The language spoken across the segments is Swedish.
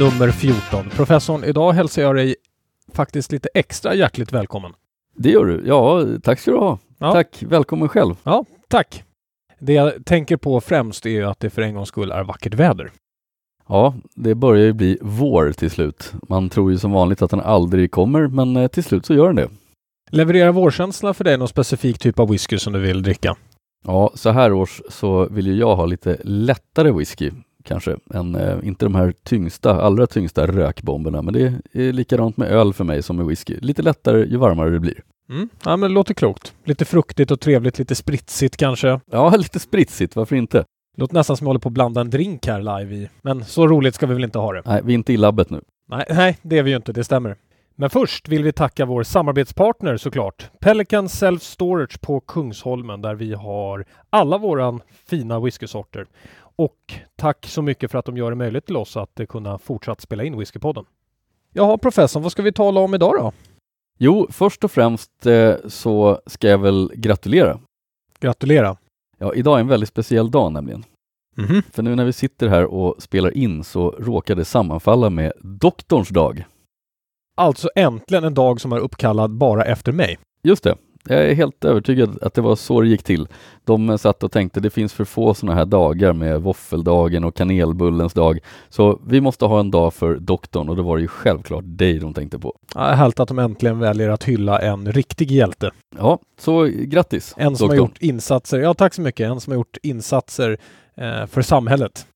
Nummer 14. Professorn, idag hälsar jag dig faktiskt lite extra hjärtligt välkommen. Det gör du. Ja, tack ska du ha. Ja. Tack. Välkommen själv. Ja, tack. Det jag tänker på främst är ju att det för en gångs skull är vackert väder. Ja, det börjar ju bli vår till slut. Man tror ju som vanligt att den aldrig kommer, men eh, till slut så gör den det. Levererar vårkänsla för dig någon specifik typ av whisky som du vill dricka? Ja, så här års så vill ju jag ha lite lättare whisky kanske, än eh, inte de här tyngsta, allra tyngsta rökbomberna. Men det är likadant med öl för mig som med whisky. Lite lättare ju varmare det blir. Mm. Ja, men det låter klokt. Lite fruktigt och trevligt, lite spritsigt kanske. Ja, lite spritsigt, varför inte? Låter nästan som jag håller på att blanda en drink här live i. Men så roligt ska vi väl inte ha det? Nej, vi är inte i labbet nu. Nej, nej, det är vi ju inte, det stämmer. Men först vill vi tacka vår samarbetspartner såklart. Pelican Self Storage på Kungsholmen där vi har alla våra fina whiskysorter. Och tack så mycket för att de gör det möjligt till oss att eh, kunna fortsatt spela in Whiskypodden. Jaha, professorn, vad ska vi tala om idag då? Jo, först och främst eh, så ska jag väl gratulera. Gratulera! Ja, idag är en väldigt speciell dag nämligen. Mhm. För nu när vi sitter här och spelar in så råkar det sammanfalla med doktorns dag. Alltså äntligen en dag som är uppkallad bara efter mig. Just det. Jag är helt övertygad att det var så det gick till. De satt och tänkte det finns för få sådana här dagar med våffeldagen och kanelbullens dag. Så vi måste ha en dag för doktorn och då var det ju självklart dig de tänkte på. Ja, härligt att de äntligen väljer att hylla en riktig hjälte. Ja, så grattis! En som har doktorn. gjort insatser, ja tack så mycket, en som har gjort insatser eh, för samhället.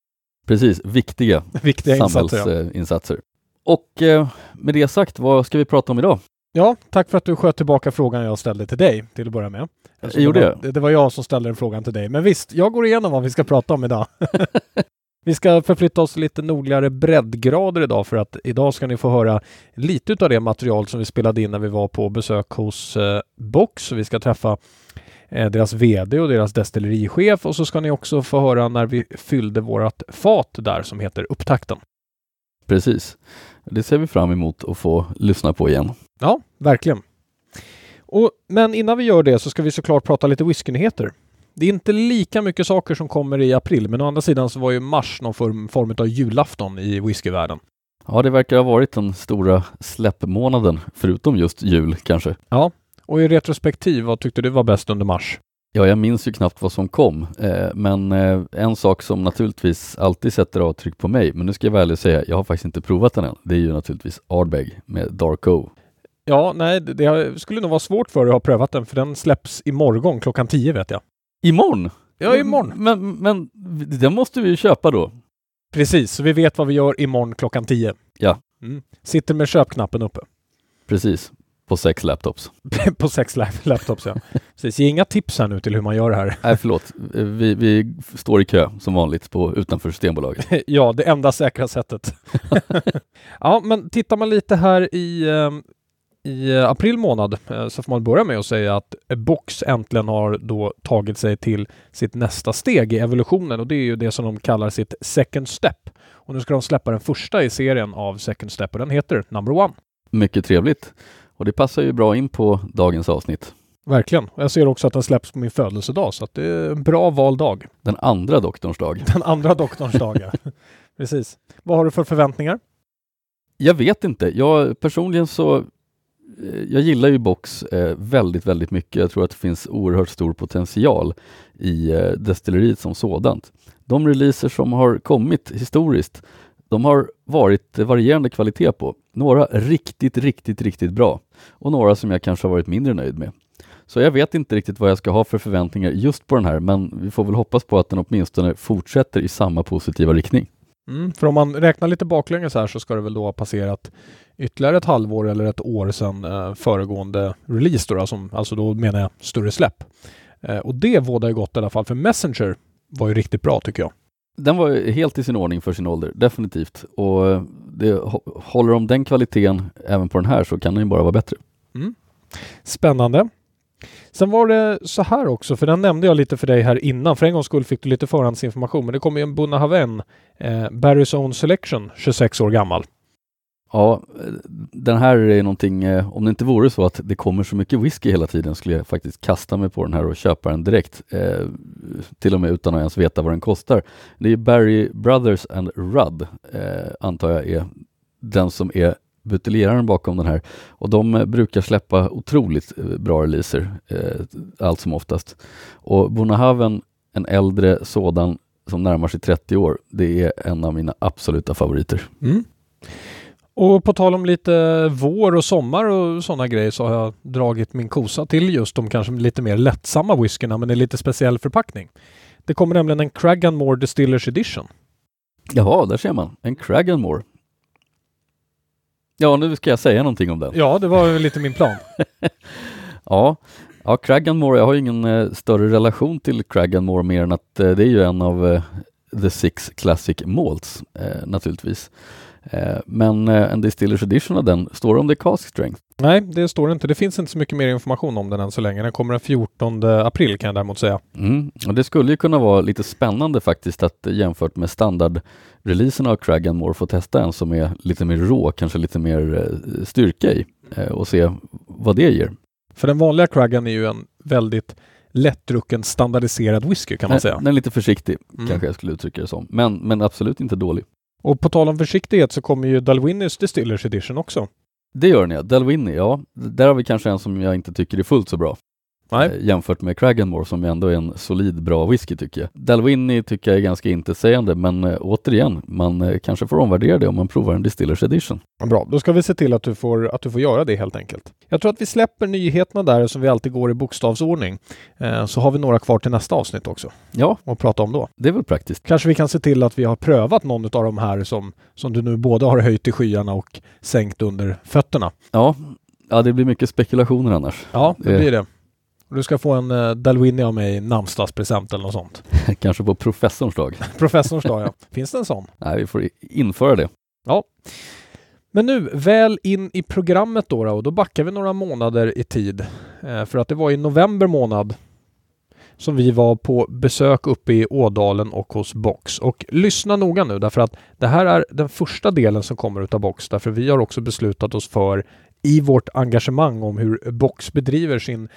Precis, viktiga Viktiga insatser. Ja. samhällsinsatser. Och eh, med det sagt, vad ska vi prata om idag? Ja, tack för att du sköt tillbaka frågan jag ställde till dig till att börja med. Eftersom gjorde jag? det, det var jag som ställde den frågan till dig. Men visst, jag går igenom vad vi ska prata om idag. vi ska förflytta oss lite nordligare breddgrader idag för att idag ska ni få höra lite av det material som vi spelade in när vi var på besök hos eh, Box. Vi ska träffa eh, deras VD och deras destillerichef och så ska ni också få höra när vi fyllde vårat fat där som heter Upptakten. Precis. Det ser vi fram emot att få lyssna på igen. Ja, verkligen. Och, men innan vi gör det så ska vi såklart prata lite whiskynyheter. Det är inte lika mycket saker som kommer i april, men å andra sidan så var ju mars någon form, form av julafton i whiskyvärlden. Ja, det verkar ha varit den stora släppmånaden, förutom just jul kanske. Ja, och i retrospektiv, vad tyckte du var bäst under mars? Ja, jag minns ju knappt vad som kom, eh, men eh, en sak som naturligtvis alltid sätter avtryck på mig, men nu ska jag väl säga, jag har faktiskt inte provat den än. Det är ju naturligtvis Ardbeg med Dark O. Ja, nej, det, det skulle nog vara svårt för dig att ha prövat den, för den släpps imorgon klockan 10 vet jag. Imorgon? Ja, imorgon. Men, men den måste vi ju köpa då. Precis, så vi vet vad vi gör imorgon klockan 10. Ja. Mm. Sitter med köpknappen uppe. Precis, på sex laptops. på sex lap- laptops, ja. Precis, ge inga tips här nu till hur man gör det här. Nej, förlåt. Vi, vi står i kö som vanligt på, utanför Systembolaget. ja, det enda säkra sättet. ja, men tittar man lite här i, eh, i eh, april månad eh, så får man börja med att säga att Box äntligen har då tagit sig till sitt nästa steg i evolutionen och det är ju det som de kallar sitt second step. Och nu ska de släppa den första i serien av second step och den heter Number One. Mycket trevligt. Och det passar ju bra in på dagens avsnitt. Verkligen. Jag ser också att den släpps på min födelsedag så att det är en bra vald dag. Den andra doktorns dag. Den andra doktorns dag, ja. Precis. Vad har du för förväntningar? Jag vet inte. Jag personligen så eh, jag gillar ju Box eh, väldigt, väldigt mycket. Jag tror att det finns oerhört stor potential i eh, destilleriet som sådant. De releaser som har kommit historiskt, de har varit varierande kvalitet på. Några riktigt, riktigt, riktigt bra och några som jag kanske har varit mindre nöjd med. Så jag vet inte riktigt vad jag ska ha för förväntningar just på den här, men vi får väl hoppas på att den åtminstone fortsätter i samma positiva riktning. Mm, för om man räknar lite baklänges här så ska det väl då ha passerat ytterligare ett halvår eller ett år sedan eh, föregående release då, alltså, alltså då menar jag större släpp. Eh, och det vådar ju gott i alla fall, för Messenger var ju riktigt bra tycker jag. Den var helt i sin ordning för sin ålder, definitivt. Och eh, det, håller de den kvaliteten även på den här så kan den ju bara vara bättre. Mm. Spännande. Sen var det så här också, för den nämnde jag lite för dig här innan. För en gångs skull fick du lite förhandsinformation. Men det kommer ju en Bunna Haven, eh, Barry's Own Selection, 26 år gammal. Ja, den här är någonting, eh, om det inte vore så att det kommer så mycket whisky hela tiden skulle jag faktiskt kasta mig på den här och köpa den direkt. Eh, till och med utan att ens veta vad den kostar. Det är Barry Brothers and Rudd, eh, antar jag är den som är buteljeraren bakom den här. Och de eh, brukar släppa otroligt eh, bra releaser, eh, allt som oftast. Och Bonahaven, en äldre sådan som närmar sig 30 år, det är en av mina absoluta favoriter. Mm. Och på tal om lite vår och sommar och sådana grejer så har jag dragit min kosa till just de kanske lite mer lättsamma whiskyna men i lite speciell förpackning. Det kommer nämligen en Cragganmore Distillers Edition. Jaha, där ser man. En Cragganmore. Ja, nu ska jag säga någonting om den. Ja, det var lite min plan. ja, ja Cragganmore, jag har ingen eh, större relation till Cragganmore mer än att eh, det är ju en av eh, The Six Classic Malts naturligtvis. Eh, men eh, en Distillers Edition av den, står det om det är cask strength? Nej, det står det inte. Det finst inte så mycket mer information om den än så länge. Den kommer den 14 april kan jag däremot säga. Mm. Och det skulle ju kunna vara lite spännande faktiskt att jämfört med standardreleasen av Cragganmore få testa en som är lite mer rå, kanske lite mer styrka i och se vad det ger. För den vanliga Craggan är ju en väldigt lättdrucken standardiserad whisky kan man säga. Den är lite försiktig, mm. kanske jag skulle uttrycka det som. Men, men absolut inte dålig. Och på tal om försiktighet så kommer ju Dalwinnys Distillers Edition också. Det gör den ja. Dalwinnie, ja. Där har vi kanske en som jag inte tycker är fullt så bra. Nej. Eh, jämfört med Cragganmore som ändå är en solid bra whisky tycker jag. Dalwhinnie tycker jag är ganska intetsägande men äh, återigen, man äh, kanske får omvärdera det om man provar en Distillers Edition. Bra, då ska vi se till att du, får, att du får göra det helt enkelt. Jag tror att vi släpper nyheterna där som vi alltid går i bokstavsordning. Eh, så har vi några kvar till nästa avsnitt också. Ja. Och prata om då. Det är väl praktiskt. Kanske vi kan se till att vi har prövat någon av de här som, som du nu både har höjt i skyarna och sänkt under fötterna. Ja, ja det blir mycket spekulationer annars. Ja, det blir det. Du ska få en uh, Dalwhinnie av mig i namnsdagspresent eller något sånt. Kanske på professorns dag. professorns dag, ja. Finns det en sån? Nej, vi får införa det. Ja. Men nu, väl in i programmet då, då och då backar vi några månader i tid. Eh, för att det var i november månad som vi var på besök uppe i Ådalen och hos Box. Och lyssna noga nu därför att det här är den första delen som kommer utav Box därför vi har också beslutat oss för i vårt engagemang om hur Box bedriver sin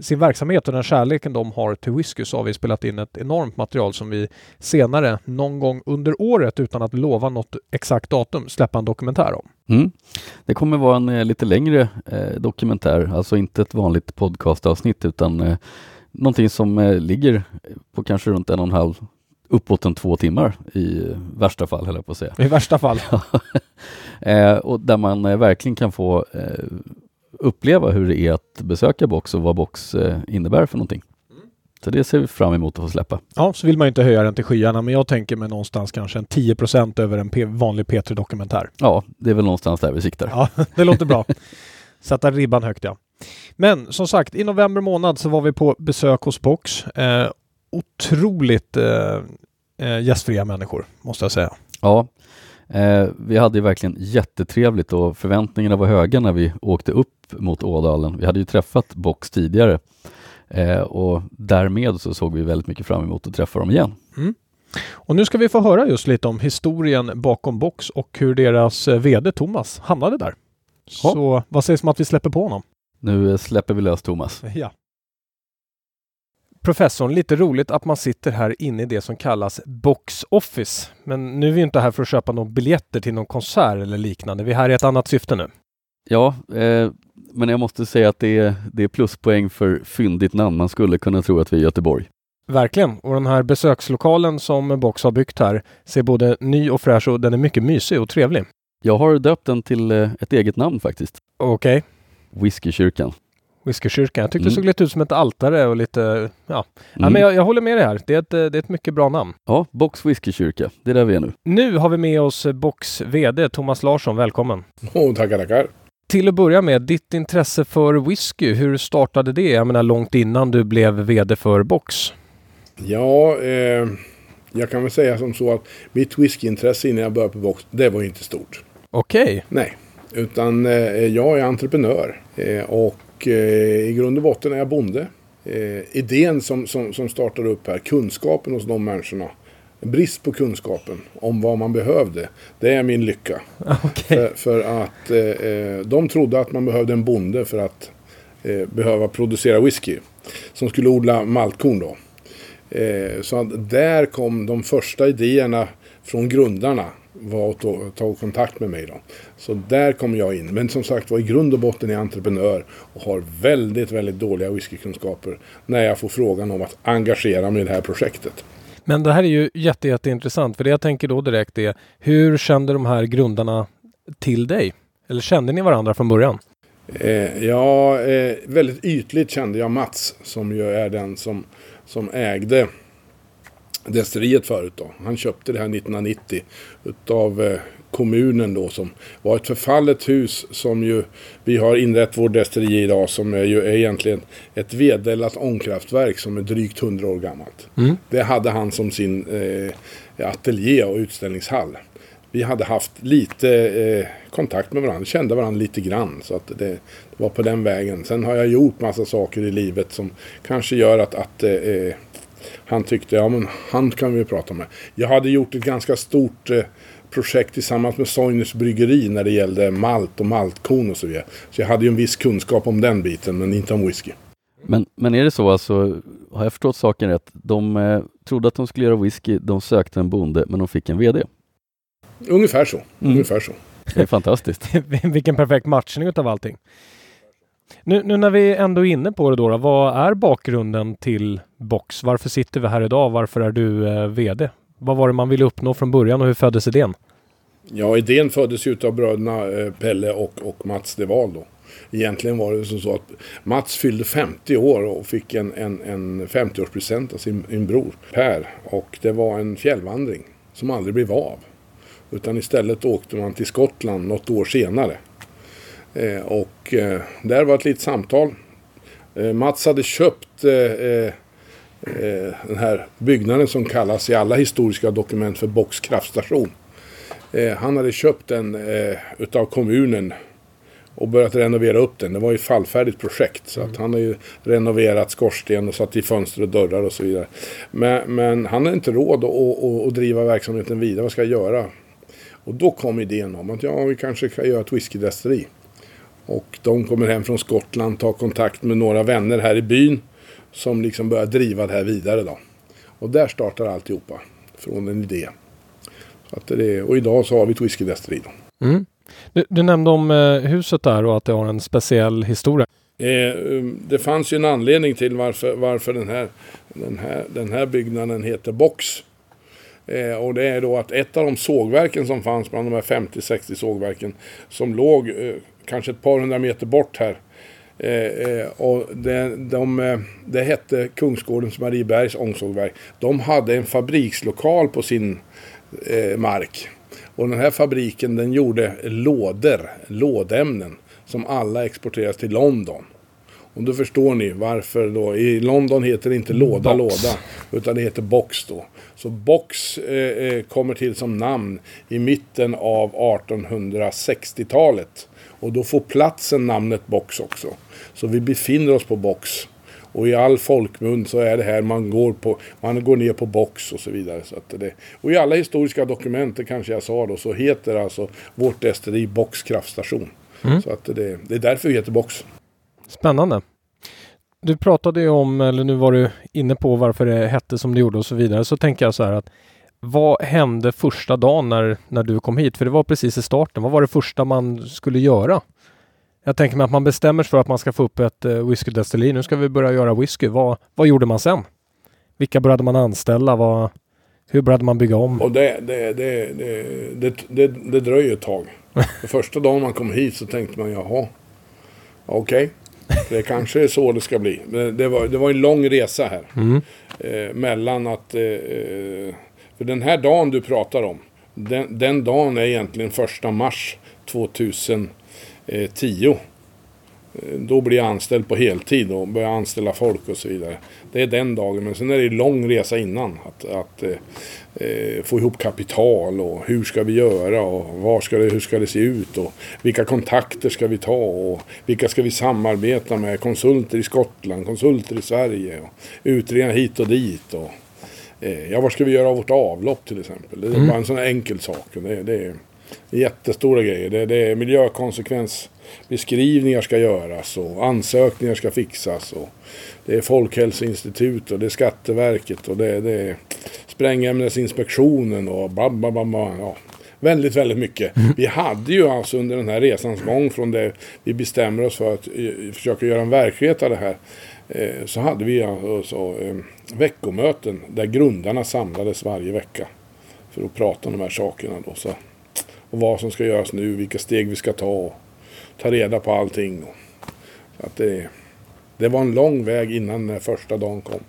sin verksamhet och den kärleken de har till whisky så har vi spelat in ett enormt material som vi senare någon gång under året utan att lova något exakt datum släppa en dokumentär om. Mm. Det kommer vara en eh, lite längre eh, dokumentär, alltså inte ett vanligt podcastavsnitt utan eh, någonting som eh, ligger på kanske runt en och en halv uppåt en två timmar i värsta fall, höll jag på att säga. I värsta fall. eh, och där man eh, verkligen kan få eh, uppleva hur det är att besöka Box och vad Box eh, innebär för någonting. Så det ser vi fram emot att få släppa. Ja, så vill man inte höja den till skyarna, men jag tänker mig någonstans kanske en 10% över en P vanlig P3-dokumentär. Ja, det är väl någonstans där vi siktar. Ja, det låter bra. Sätta ribban högt, ja. Men som sagt, i november månad så var vi på besök hos Box. Eh, otroligt eh, eh gästfria människor, måste jag säga. Ja, Eh, vi hade ju verkligen jättetrevligt och förväntningarna var höga när vi åkte upp mot Ådalen. Vi hade ju träffat Box tidigare eh, och därmed så såg vi väldigt mycket fram emot att träffa dem igen. Mm. Och nu ska vi få höra just lite om historien bakom Box och hur deras eh, VD Thomas hamnade där. Ja. Så vad sägs om att vi släpper på honom? Nu släpper vi lös Thomas. Ja professorn, lite roligt att man sitter här inne i det som kallas Box Office. Men nu är vi inte här för att köpa några biljetter till någon konsert eller liknande. Vi är här i ett annat syfte nu. Ja, eh, men jag måste säga att det är, det är pluspoäng för fyndigt namn. Man skulle kunna tro att vi är i Göteborg. Verkligen. Och den här besökslokalen som Box har byggt här ser både ny och fräsch och den är mycket mysig och trevlig. Jag har döpt den till eh, ett eget namn faktiskt. Okej. Okay. Whiskykyrkan. Whiskykyrkan. Jag tyckte mm. det såg lite ut som ett altare och lite, ja. Mm. ja men jag, jag, håller med dig här. Det är, ett, det är ett mycket bra namn. Ja, Box Whiskykyrka. Det är där vi är nu. Nu har vi med oss Box VD Thomas Larsson. Välkommen! Oh, tackar, tackar! Till att börja med, ditt intresse för whisky, hur startade det? Jag menar långt innan du blev VD för Box. Ja, eh, jag kan väl säga som så att mitt whiskyintresse innan jag började på Box, det var inte stort. Okej. Okay. Nej, utan eh, jag är entreprenör eh, och och eh, i grund och botten är jag bonde. Eh, idén som, som, som startar upp här, kunskapen hos de människorna brist på kunskapen om vad man behövde. Det är min lycka. Okej. För, för att eh, eh, de trodde att man behövde en bonde för att eh, behöva producera whisky. Som skulle odla maltkorn då. Eh, så att där kom de första idéerna från grundarna var att ta, ta kontakt med mig då. Så där kom jag in. Men som sagt var i grund och botten är jag entreprenör och har väldigt, väldigt dåliga whiskykunskaper när jag får frågan om att engagera mig i det här projektet. Men det här är ju jätte, jätteintressant för det jag tänker då direkt är hur kände de här grundarna till dig? Eller kände ni varandra från början? Eh, ja, eh, väldigt ytligt kände jag Mats som ju är den som, som ägde destilleriet förut då. Han köpte det här 1990 utav eh, kommunen då som var ett förfallet hus som ju vi har inrett vår destilleri idag som är ju är egentligen ett vedelat ångkraftverk som är drygt 100 år gammalt. Mm. Det hade han som sin eh, ateljé och utställningshall. Vi hade haft lite eh, kontakt med varandra, kände varandra lite grann. Så att det, det var på den vägen. Sen har jag gjort massa saker i livet som kanske gör att, att eh, han tyckte, ja men han kan vi prata med. Jag hade gjort ett ganska stort eh, projekt tillsammans med Soiners bryggeri när det gällde malt och maltkorn och så vidare. Så jag hade ju en viss kunskap om den biten, men inte om whisky. Men, men är det så alltså, har jag förstått saken rätt? De eh, trodde att de skulle göra whisky, de sökte en bonde, men de fick en VD. Ungefär så. Mm. Ungefär så. Det är fantastiskt. Vilken perfekt matchning utav allting. Nu, nu när vi ändå är inne på det då, då, vad är bakgrunden till Box? Varför sitter vi här idag? Varför är du eh, VD? Vad var det man ville uppnå från början och hur föddes idén? Ja, idén föddes ju av bröderna eh, Pelle och, och Mats Deval då. Egentligen var det som så att Mats fyllde 50 år och fick en, en, en 50-årspresent av sin, sin bror Per. Och det var en fjällvandring som aldrig blev av. Utan istället åkte man till Skottland något år senare. Eh, och eh, där var ett litet samtal. Eh, Mats hade köpt eh, eh, eh, den här byggnaden som kallas i alla historiska dokument för Box kraftstation. Eh, han hade köpt den eh, utav kommunen och börjat renovera upp den. Det var ju ett fallfärdigt projekt. Så att han har ju renoverat skorsten och satt i fönster och dörrar och så vidare. Men, men han har inte råd att, att, att driva verksamheten vidare. Vad ska jag göra? Och då kom idén om att ja, vi kanske kan göra ett whiskydestilleri. Och de kommer hem från Skottland, tar kontakt med några vänner här i byn. Som liksom börjar driva det här vidare då. Och där startar alltihopa. Från en idé. Så att det är, och idag så har vi ett whiskydestilleri då. Mm. Du, du, nämnde om eh, huset där och att det har en speciell historia. Eh, det fanns ju en anledning till varför, varför den, här, den, här, den här byggnaden heter Box. Eh, och det är då att ett av de sågverken som fanns bland de här 50-60 sågverken som låg eh, kanske ett par hundra meter bort här. Eh, och det, de, det hette Kungsgårdens Mariebergs ångsågverk. De hade en fabrikslokal på sin mark. Och den här fabriken den gjorde lådor, lådämnen som alla exporteras till London. Och då förstår ni varför då. I London heter det inte låda, Box. låda. Utan det heter box då. Så box eh, kommer till som namn i mitten av 1860-talet. Och då får platsen namnet box också. Så vi befinner oss på box. Och i all folkmun så är det här man går, på, man går ner på box och så vidare. Så det, och i alla historiska dokument, det kanske jag sa då, så heter alltså vårt destilleri Box kraftstation. Mm. Så att det, det är därför vi heter Box. Spännande. Du pratade ju om, eller nu var du inne på varför det hette som det gjorde och så vidare. Så tänker jag så här att vad hände första dagen när, när du kom hit? För det var precis i starten. Vad var det första man skulle göra? Jag tänker mig att man bestämmer sig för att man ska få upp ett uh, whiskydestilleri. Nu ska vi börja göra whisky. Vad, vad gjorde man sen? Vilka började man anställa? Vad, hur började man bygga om? Och det, det, det, det, det, det, det dröjer ett tag. För första dagen man kom hit så tänkte man jaha, okej. Det kanske är så det ska bli. Men det var, det var en lång resa här. Mm. Eh, mellan att... Eh, för den här dagen du pratar om. Den, den dagen är egentligen första mars 2010. Eh, då blir jag anställd på heltid och börjar anställa folk och så vidare. Det är den dagen. Men sen är det en lång resa innan. Att, att eh, eh, få ihop kapital och hur ska vi göra och var ska det, hur ska det se ut och vilka kontakter ska vi ta och vilka ska vi samarbeta med. Konsulter i Skottland, konsulter i Sverige och utredningar hit och dit. Och, ja, vad ska vi göra av vårt avlopp till exempel? Det är Mm. bara en sån enkel sak. Det, det är jättestora grejer. Det, det är miljökonsekvensbeskrivningar ska göras och ansökningar ska fixas. Och det är Folkhälsoinstitut och det är Skatteverket och det, det är Sprängämnesinspektionen och bla, bla, bla, bla, ja. Väldigt, väldigt mycket. Vi hade ju alltså under den här resans gång från det vi bestämmer oss för att eh, försöka göra en verklighet av det här. Eh, så hade vi alltså eh, veckomöten där grundarna samlades varje vecka. För att prata om de här sakerna då. Så, och vad som ska göras nu, vilka steg vi ska ta och ta reda på allting. Så att det, det var en lång väg innan den första dagen kom.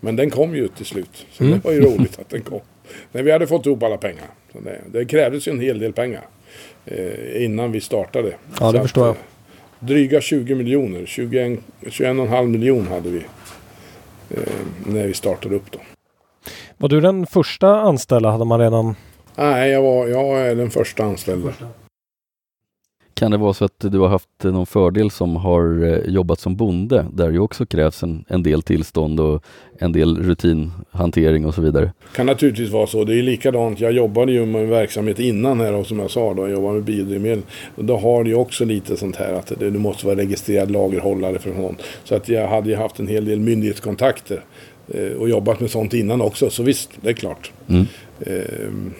Men den kom ju till slut. Så Mm. det var ju roligt att den kom. När vi hade fått ihop alla pengar. Det, det krävdes ju en hel del pengar. Eh, innan vi startade. Ja, det Så förstår jag. Dryga 20 miljoner. 21 21,5 miljon hade vi. Eh, när vi startade upp då. Var du den första anställda? Hade man redan... Nej, jag, var, jag är den första anställda. Kan det vara så att du har haft någon fördel som har eh, jobbat som bonde där det också krävs en, en del tillstånd och en del rutinhantering och så vidare? kan naturligtvis vara så. Det är likadant. Jag jobbade ju med en verksamhet innan här och som jag sa då. Jag jobbade med biodrivmedel. Och då har du ju också lite sånt här att det, du måste vara registrerad lagerhållare för sånt. Så att jag hade ju haft en hel del myndighetskontakter. Eh, och jobbat med sånt innan också. Så visst, det är klart. Mm. Eh,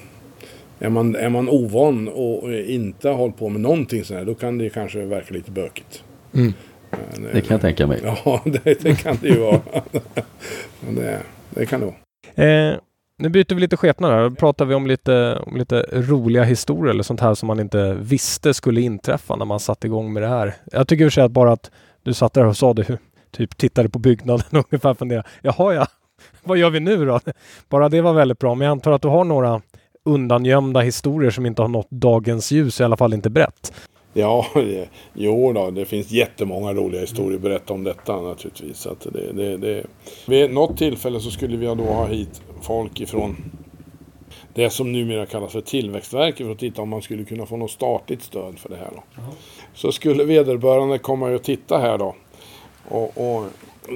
är, man, är man ovan och eh, inte har hållit på med någonting sånt här. Då kan det kanske verka lite bökigt. Mm. Men, eh, Det kan jag tänka mig. Ja, det, det kan det ju vara. Men det, det kan det vara. Eh, nu byter vi lite skepnad här. Då pratar vi om lite, om lite roliga historier eller sånt här som man inte visste skulle inträffa när man satte igång med det här. Jag tycker i och för sig att bara att du satt där och sa det, typ tittade på byggnaden och ungefär funderade. Jaha ja, vad gör vi nu då? Bara det var väldigt bra. Men jag antar att du har några undangömda historier som inte har nått dagens ljus, i alla fall inte brett. Ja, det, jo då, det finns jättemånga roliga historier att berätta om detta naturligtvis. Så att det, det, det. Vid något tillfälle så skulle vi då ha hit folk ifrån det som numera kallas för Tillväxtverket för att titta om man skulle kunna få något statligt stöd för det här. Då. Så skulle vederbörande komma och titta här då. Och, och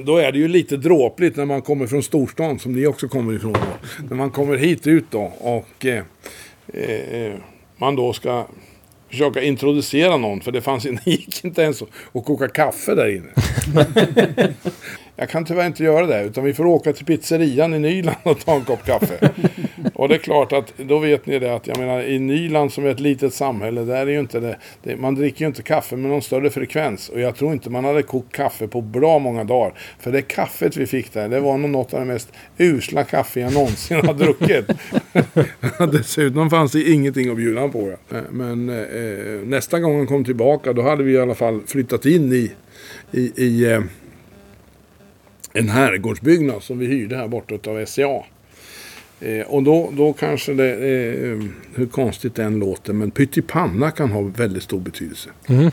då är det ju lite dråpligt när man kommer från storstan som ni också kommer ifrån. Då. När man kommer hit ut då och eh, eh, man då ska försöka introducera någon. För det fanns det gick inte ens att att koka kaffe där inne. Jag kan tyvärr inte göra det. Utan vi får åka till pizzerian i Nyland och ta en kopp kaffe. Och det är klart att då vet ni det att jag menar i Nyland som är ett litet samhälle. Där är ju inte det, det, man dricker ju inte kaffe med någon större frekvens. Och jag tror inte man hade kokt kaffe på bra många dagar. För det kaffet vi fick där. Det var nog något av det mest usla kaffe jag någonsin har druckit. Dessutom fanns det ingenting att bjuda på. Ja. Eh, men eh, nästa gång han kom tillbaka då hade vi i alla fall flyttat in i, i, i eh, en herrgårdsbyggnad som vi hyrde här borta av SCA. Eh, och då, då kanske det, eh, hur konstigt det än låter, men pyttipanna kan ha väldigt stor betydelse. Mm.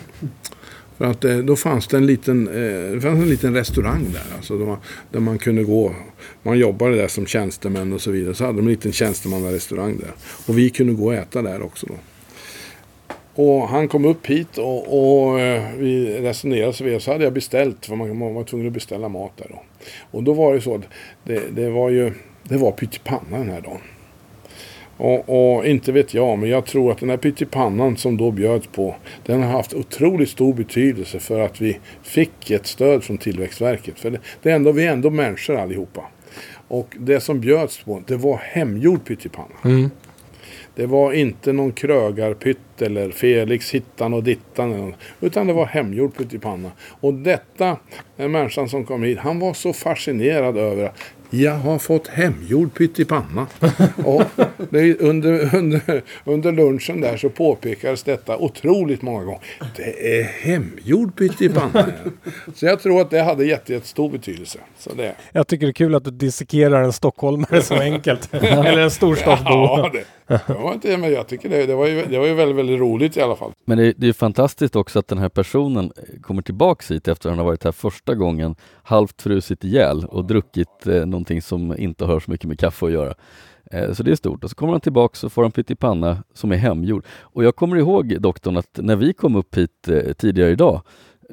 För att eh, då fanns det en liten, eh, fanns en liten restaurang där. Alltså där, man, där man kunde gå. Man jobbade där som tjänstemän och så vidare. Så hade de en liten tjänstemannarestaurang där. Och vi kunde gå och äta där också då. Och han kom upp hit och, och eh, vi resonerade så vidare. Så hade jag beställt, för man, man var tvungen att beställa mat där då. Och då var det så att det, det var ju, det var pyttipanna den här dagen. Och, och inte vet jag, men jag tror att den här pyttipannan som då bjöds på, den har haft otroligt stor betydelse för att vi fick ett stöd från Tillväxtverket. För det, det är ändå, vi är ändå människor allihopa. Och det som bjöds på, det var hemgjord pyttipanna. Mm. Det var inte någon krögarpytt eller Felix hittan och dittan. Utan det var hemgjord pyttipanna. Och detta, den människan som kom hit, han var så fascinerad över att jag har fått hemgjord pyttipanna. och under, under, under lunchen där så påpekades detta otroligt många gånger. Det är hemgjord pyttipanna. så jag tror att det hade jätte, jättestor betydelse. Så det. Jag tycker det är kul att du dissekerar en stockholmare så enkelt. Eller en storstadsbo. Ja, det, det var inte, men jag tycker det, det, var ju, det var ju väldigt, väldigt roligt i alla fall. Men det, det är fantastiskt också att den här personen kommer tillbaks hit efter att han har varit här första gången, halvt frusit ihjäl och druckit eh, någonting som inte har så mycket med kaffe att göra. Eh, så det är stort. Och så kommer han tillbaks och får en pyttipanna som är hemgjord. Och jag kommer ihåg doktorn att när vi kom upp hit eh, tidigare idag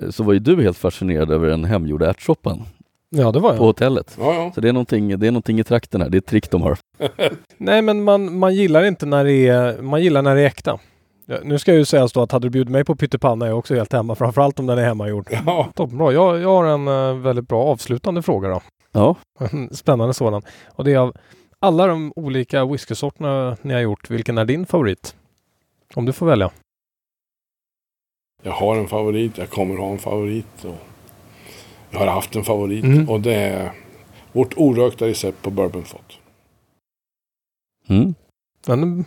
eh, så var ju du helt fascinerad över den hemgjorda ärtsoppan. Ja, det var på jag. hotellet. Ja, ja. Så det är, någonting, det är någonting i trakten här, det är ett trick de har. Nej, men man, man gillar inte när det är, man gillar när det är äkta. Ja, nu ska jag ju säga så att hade du bjudit mig på pyttipanna är jag också helt hemma, framförallt om den är hemmagjord. ja. Toppenbra. Jag, jag har en väldigt bra avslutande fråga då. Ja, En Spännande sådan. Och det är av alla de olika whiskysorterna ni har gjort, vilken är din favorit? Om du får välja. Jag har en favorit, jag kommer ha en favorit. Och jag har haft en favorit Mm. och det är vårt orökta recept på bourbonfat. mm. Den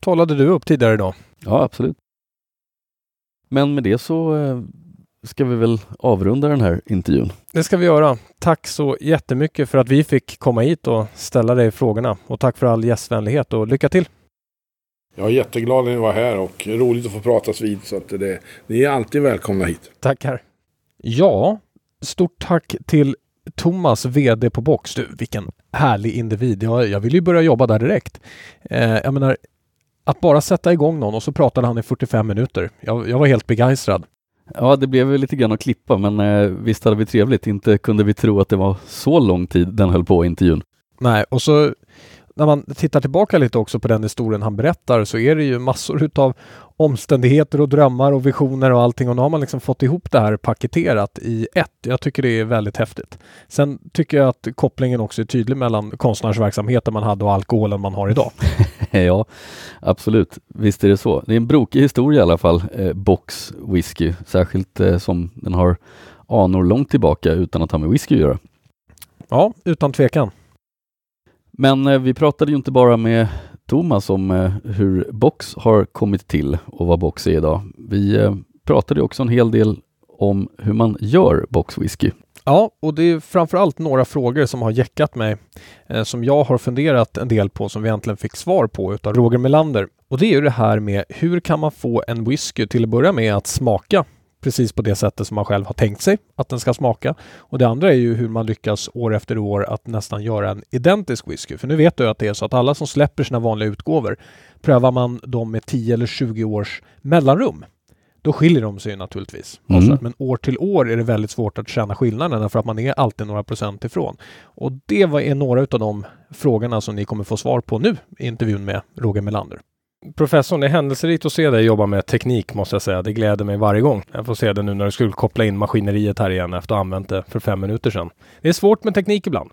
talade du upp tidigare idag. ja absolut. Men med det så eh, ska vi väl avrunda den här intervjun. Det ska vi göra. Tack så jättemycket för att vi fick komma hit och ställa dig frågorna. Och tack för all gästvänlighet och lycka till! Jag är jätteglad att ni var här och roligt att få pratas vid. Så att det, ni är alltid välkomna hit. Tackar! Ja, stort tack till Thomas, VD på Box. Du, vilken härlig individ. Jag, jag vill ju börja jobba där direkt. Eh, jag menar, att bara sätta igång någon och så pratade han i 45 minuter. Jag, jag var helt begeistrad. Ja, det blev lite grann att klippa, men eh, visst hade vi trevligt. Inte kunde vi tro att det var så lång tid den höll på intervjun. Nej, och så när man tittar tillbaka lite också på den historien han berättar så är det ju massor utav omständigheter och drömmar och visioner och allting och nu har man liksom fått ihop det här paketerat i ett. Jag tycker det är väldigt häftigt. Sen tycker jag att kopplingen också är tydlig mellan konstnärsverksamheten man hade och alkoholen man har idag. ja, absolut. Visst är det så. Det är en brokig historia i alla fall, eh, Box whisky. Särskilt eh, som den har anor långt tillbaka utan att ha med whisky att göra. Ja, utan tvekan. Men eh, vi pratade ju inte bara med Thomas om eh, hur Box har kommit till och vad Box är idag. Vi eh, pratade också en hel del om hur man gör Box whisky. Ja, och det är framförallt några frågor som har jäckat mig eh, som jag har funderat en del på som vi äntligen fick svar på utav Roger Melander. Och det är ju det här med hur kan man få en whisky till att börja med att smaka precis på det sättet som man själv har tänkt sig att den ska smaka. Och det andra är ju hur man lyckas år efter år att nästan göra en identisk whisky. För nu vet du att det är så att alla som släpper sina vanliga utgåvor prövar man dem med 10 eller 20 års mellanrum. Då skiljer de sig naturligtvis. Mm. Avsevärt. Men år till år är det väldigt svårt att känna skillnaden för att man är alltid några procent ifrån. Och det var- är några av de frågorna som ni kommer få svar på nu i intervjun med Roger Melander. Professorn, det är händelserikt att se dig jobba med teknik måste jag säga. Det gläder mig varje gång. Jag får se det nu när du skulle koppla in maskineriet här igen efter att ha använt det för fem minuter sedan. Det är svårt med teknik ibland.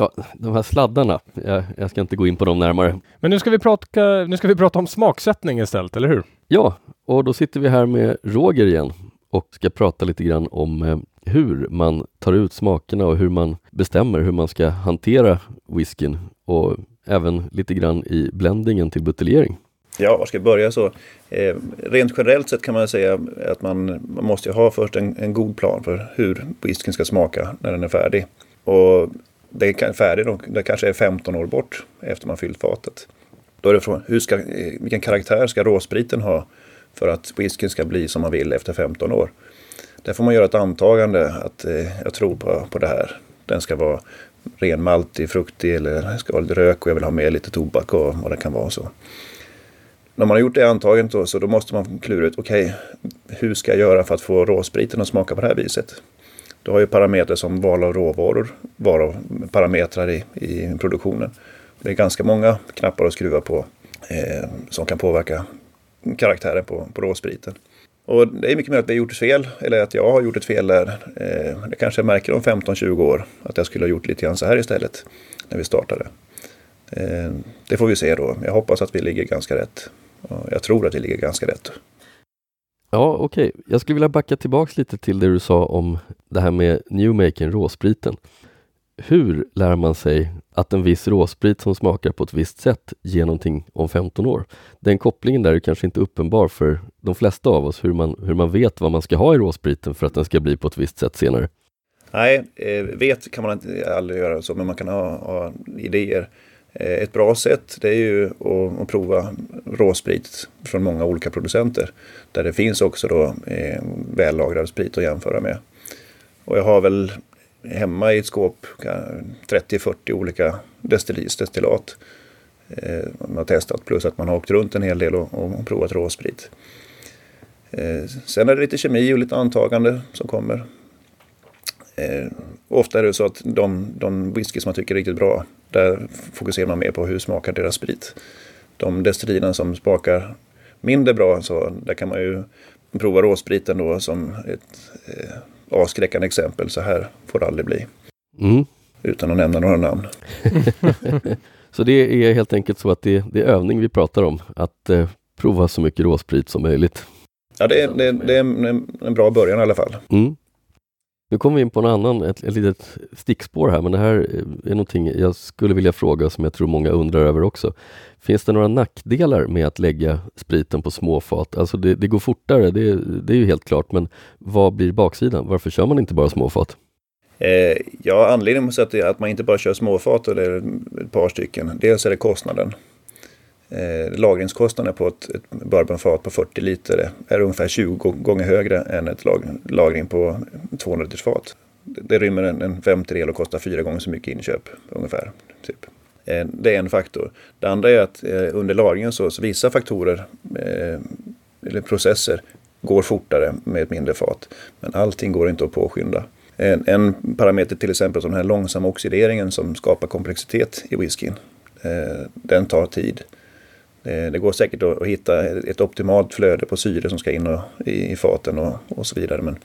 Ja, de här sladdarna, jag, jag ska inte gå in på dem närmare. Men nu ska vi prata, nu ska vi prata om smaksättning istället, eller hur? Ja, och då sitter vi här med Roger igen och ska prata lite grann om eh, hur man tar ut smakerna och hur man bestämmer hur man ska hantera whiskyn och även lite grann i blendingen till buteljering. Ja, var ska jag börja så? Eh, rent generellt sett kan man säga att man, man måste ju ha först en, en god plan för hur whiskyn ska smaka när den är färdig. Och det är färdig det kanske är 15 år bort efter man fyllt fatet. Då är det frågan, hur ska, eh, vilken karaktär ska råspriten ha för att whiskyn ska bli som man vill efter 15 år? Där får man göra ett antagande att eh, jag tror på, på det här. Den ska vara ren maltig, fruktig eller ska vara lite rök och jag vill ha med lite tobak och vad det kan vara. så. När man har gjort det antagandet då, så då måste man klura ut, okej, hur ska jag göra för att få råspriten att smaka på det här viset? Du har ju parametrar som val av råvaror, val av parametrar i, i produktionen. Det är ganska många knappar att skruva på eh, som kan påverka karaktären på, på råspriten. Och det är mycket möjligt att vi har gjort ett fel, eller att jag har gjort ett fel där. Eh, det kanske jag märker om 15-20 år, att jag skulle ha gjort lite grann så här istället, när vi startade. Eh, det får vi se då. Jag hoppas att vi ligger ganska rätt. Jag tror att vi ligger ganska rätt. Ja, okej. Jag skulle vilja backa tillbaks lite till det du sa om det här med Newmaken, råspriten. Hur lär man sig att en viss råsprit som smakar på ett visst sätt ger någonting om 15 år? Den kopplingen där är kanske inte uppenbar för de flesta av oss, hur man, hur man vet vad man ska ha i råspriten för att den ska bli på ett visst sätt senare. Nej, eh, vet kan man aldrig göra så, men man kan ha, ha idéer. Eh, ett bra sätt det är ju att, prova råsprit från många olika producenter. Där det finns också då eh, vällagrad sprit att jämföra med. Och jag har väl hemma i ett skåp 30-40 olika destillis, destillat. Eh, man har testat plus att man har åkt runt en hel del och, och provat råsprit. Sen är det lite kemi och lite antagande som kommer. Eh, ofta är det så att de, de whisky som man tycker är riktigt bra, där fokuserar man mer på hur smakar deras sprit. De destillerierna som smakar mindre bra, så där kan man ju prova råspriten då som ett eh, avskräckande exempel. Så här får det aldrig bli. Mm. Utan att nämna några namn. Så det är helt enkelt så att det, det är övning vi pratar om, att eh, prova så mycket råsprit som möjligt. Ja, det är, det det är en, en bra början i alla fall. Mm. Nu kommer vi in på en annan, ett, ett litet stickspår här, men det här är någonting jag skulle vilja fråga som jag tror många undrar över också. Finns det några nackdelar med att lägga spriten på småfat? Alltså det, det går fortare, det, det är ju helt klart, men vad blir baksidan? Varför kör man inte bara småfat? Eh, ja, anledningen till att, att man inte bara kör småfat eller ett par stycken, dels är det kostnaden. Eh, lagringskostnaden på ett, ett bourbonfat på 40 liter är ungefär 20 gånger högre än ett lag, lagring på 200 liters fat. Det, det rymmer en, en femtedel och kostar fyra gånger så mycket inköp ungefär. Typ. Eh, det är en faktor. Det andra är att eh, under lagringen så, så vissa faktorer eh, eller processer går fortare med ett mindre fat. Men allting går inte att påskynda. En, en parameter till exempel som den här långsamma oxideringen som skapar komplexitet i whiskyn. Eh, den tar tid. Eh, det går säkert att, hitta ett optimalt flöde på syre som ska in och, i, i faten och, och så vidare. Men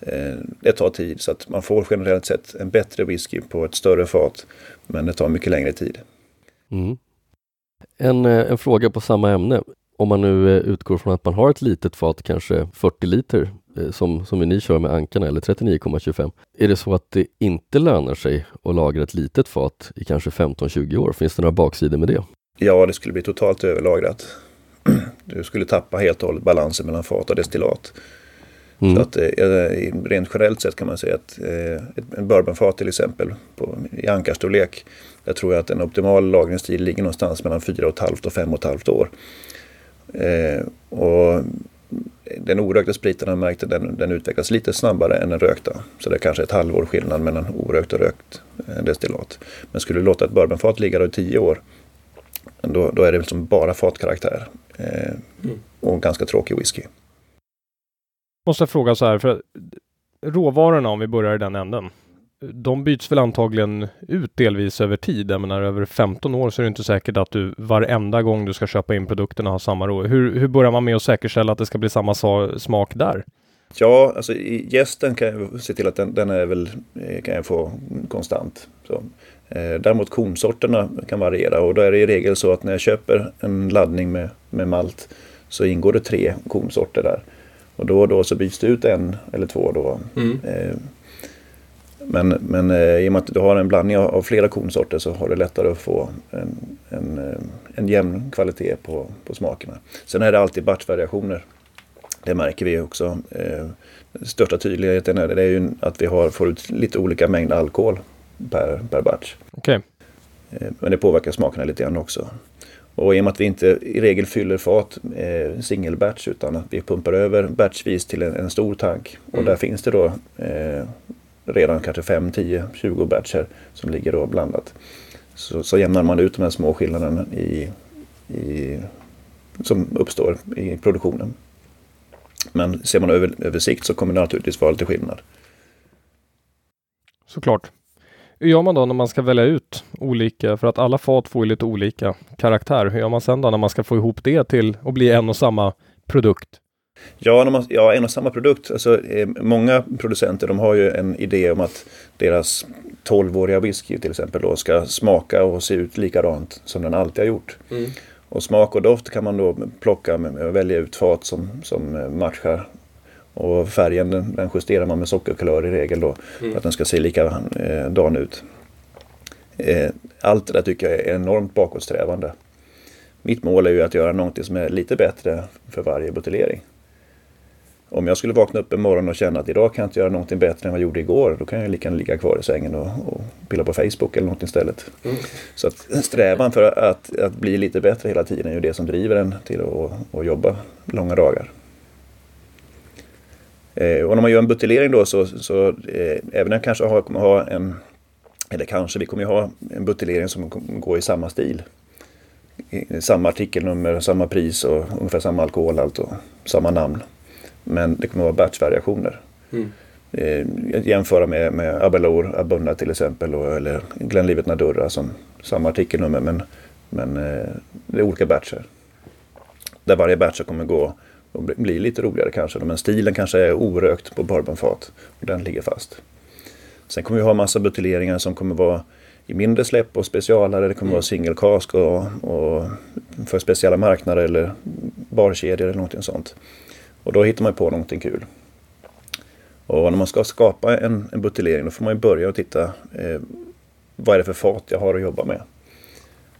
eh, det tar tid så att man får generellt sett en bättre whisky på ett större fat. Men det tar mycket längre tid. Mm. En, eh, en fråga på samma ämne. Om man nu eh, utgår från att man har ett litet fat, kanske 40 liter, som, som ni kör med ankarna eller 39,25. Är det så att det inte lönar sig att lagra ett litet fat i kanske 15-20 år? Finns det några baksidor med det? Ja, det skulle bli totalt överlagrat. Du skulle tappa helt och hållet balansen mellan fat och destillat. Mm. Så att eh, rent generellt sett kan man säga att eh, ett en bourbonfat till exempel på, i ankarstorlek. Där tror jag att en optimal lagringstid ligger någonstans mellan 4,5 och 5,5 år. Eh, och den orökta spriten har märkt att den, den utvecklas lite snabbare än den rökta. Så det är kanske ett halvår skillnad mellan orökt och rökt eh, destillat. Men skulle du låta ett bourbonfat ligga då i 10 år då, då är det liksom bara fatkaraktär. Eh, och ganska tråkig whisky. Måste jag fråga så här, för råvarorna om vi börjar i den änden. De byts väl antagligen ut delvis över tid. Jag menar över 15 år så är det inte säkert att du varenda gång du ska köpa in produkterna har samma råvaror. Hur, hur börjar man med att säkerställa att det ska bli samma sa- smak där? Ja, alltså i gästen kan jag se till att den, den är väl, eh, kan jag få konstant. Så. Eh, däremot konsorterna kan variera och då är det i regel så att när jag köper en laddning med, med malt så ingår det tre konsorter där. Och då och då så byts det ut en eller två då. Eh, Men, men eh, i och med att du har en blandning av, flera konsorter så har du lättare att få en, en, en jämn kvalitet på, på smakerna. Sen är det alltid batchvariationer. Det märker vi också. Största tydligheten är det, det är ju att vi har, får ut lite olika mängd alkohol per, per batch. Okej. Eh, Men det påverkar smakerna lite grann också. Och i och med att vi inte i regel fyller fat eh, single batch utan att vi pumpar över batchvis till en, en stor tank. Och där finns det då eh, redan kanske 5, 10, 20 batcher som ligger då blandat. Så, så jämnar man ut de här små skillnaderna i, i, som uppstår i produktionen. Men ser man över, över sikt så kommer det naturligtvis vara lite skillnad. Såklart. Hur gör man då när man ska välja ut olika, för att alla fat får ju lite olika karaktär. Hur gör man sen då när man ska få ihop det till att bli en och samma produkt? Ja, när man, ja, en och samma produkt. Alltså, eh, många producenter de har ju en idé om att deras 12-åriga whisky till exempel då ska smaka och se ut likadant som den alltid har gjort. Och smak och doft kan man då plocka att välja ut fat som, som matchar. Och färgen den, den justerar man med sockerkulör i regel då. För att den ska se likadan ut. Eh, Allt det där tycker jag är enormt bakåtsträvande. Mitt mål är ju att göra någonting som är lite bättre för varje buteljering. Om jag skulle vakna upp en morgon och känna att idag kan jag inte göra någonting bättre än vad jag gjorde igår. Då kan jag lika gärna ligga kvar i sängen och, och pilla på Facebook eller något istället. Så att strävan för att, att bli lite bättre hela tiden är ju det som driver en till att, att jobba långa dagar. Eh, och när man gör en buteljering då så, så eh, även om jag kanske har, kommer ha en, eller kanske, vi kommer ju ha en buteljering som kommer gå i samma stil. I, samma artikelnummer, samma pris och ungefär samma alkoholhalt och samma namn. Men det kommer vara batchvariationer. eh, jämföra med, med Abelor Abunda till exempel och, eller Glenlivet Nadurra som samma artikelnummer men, men eh, det är olika batcher. Där varje batch kommer gå och bli lite roligare kanske men stilen kanske är orökt på bourbonfat och den ligger fast. Sen kommer vi ha massa buteljeringar som kommer vara i mindre släpp och specialare. Det kommer mm. vara single cask och, och, för speciella marknader eller barkedjor eller någonting sånt. Och då hittar man på någonting kul. Och när man ska skapa en, en buteljering då får man börja och titta eh, vad är det för fat jag har att jobba med.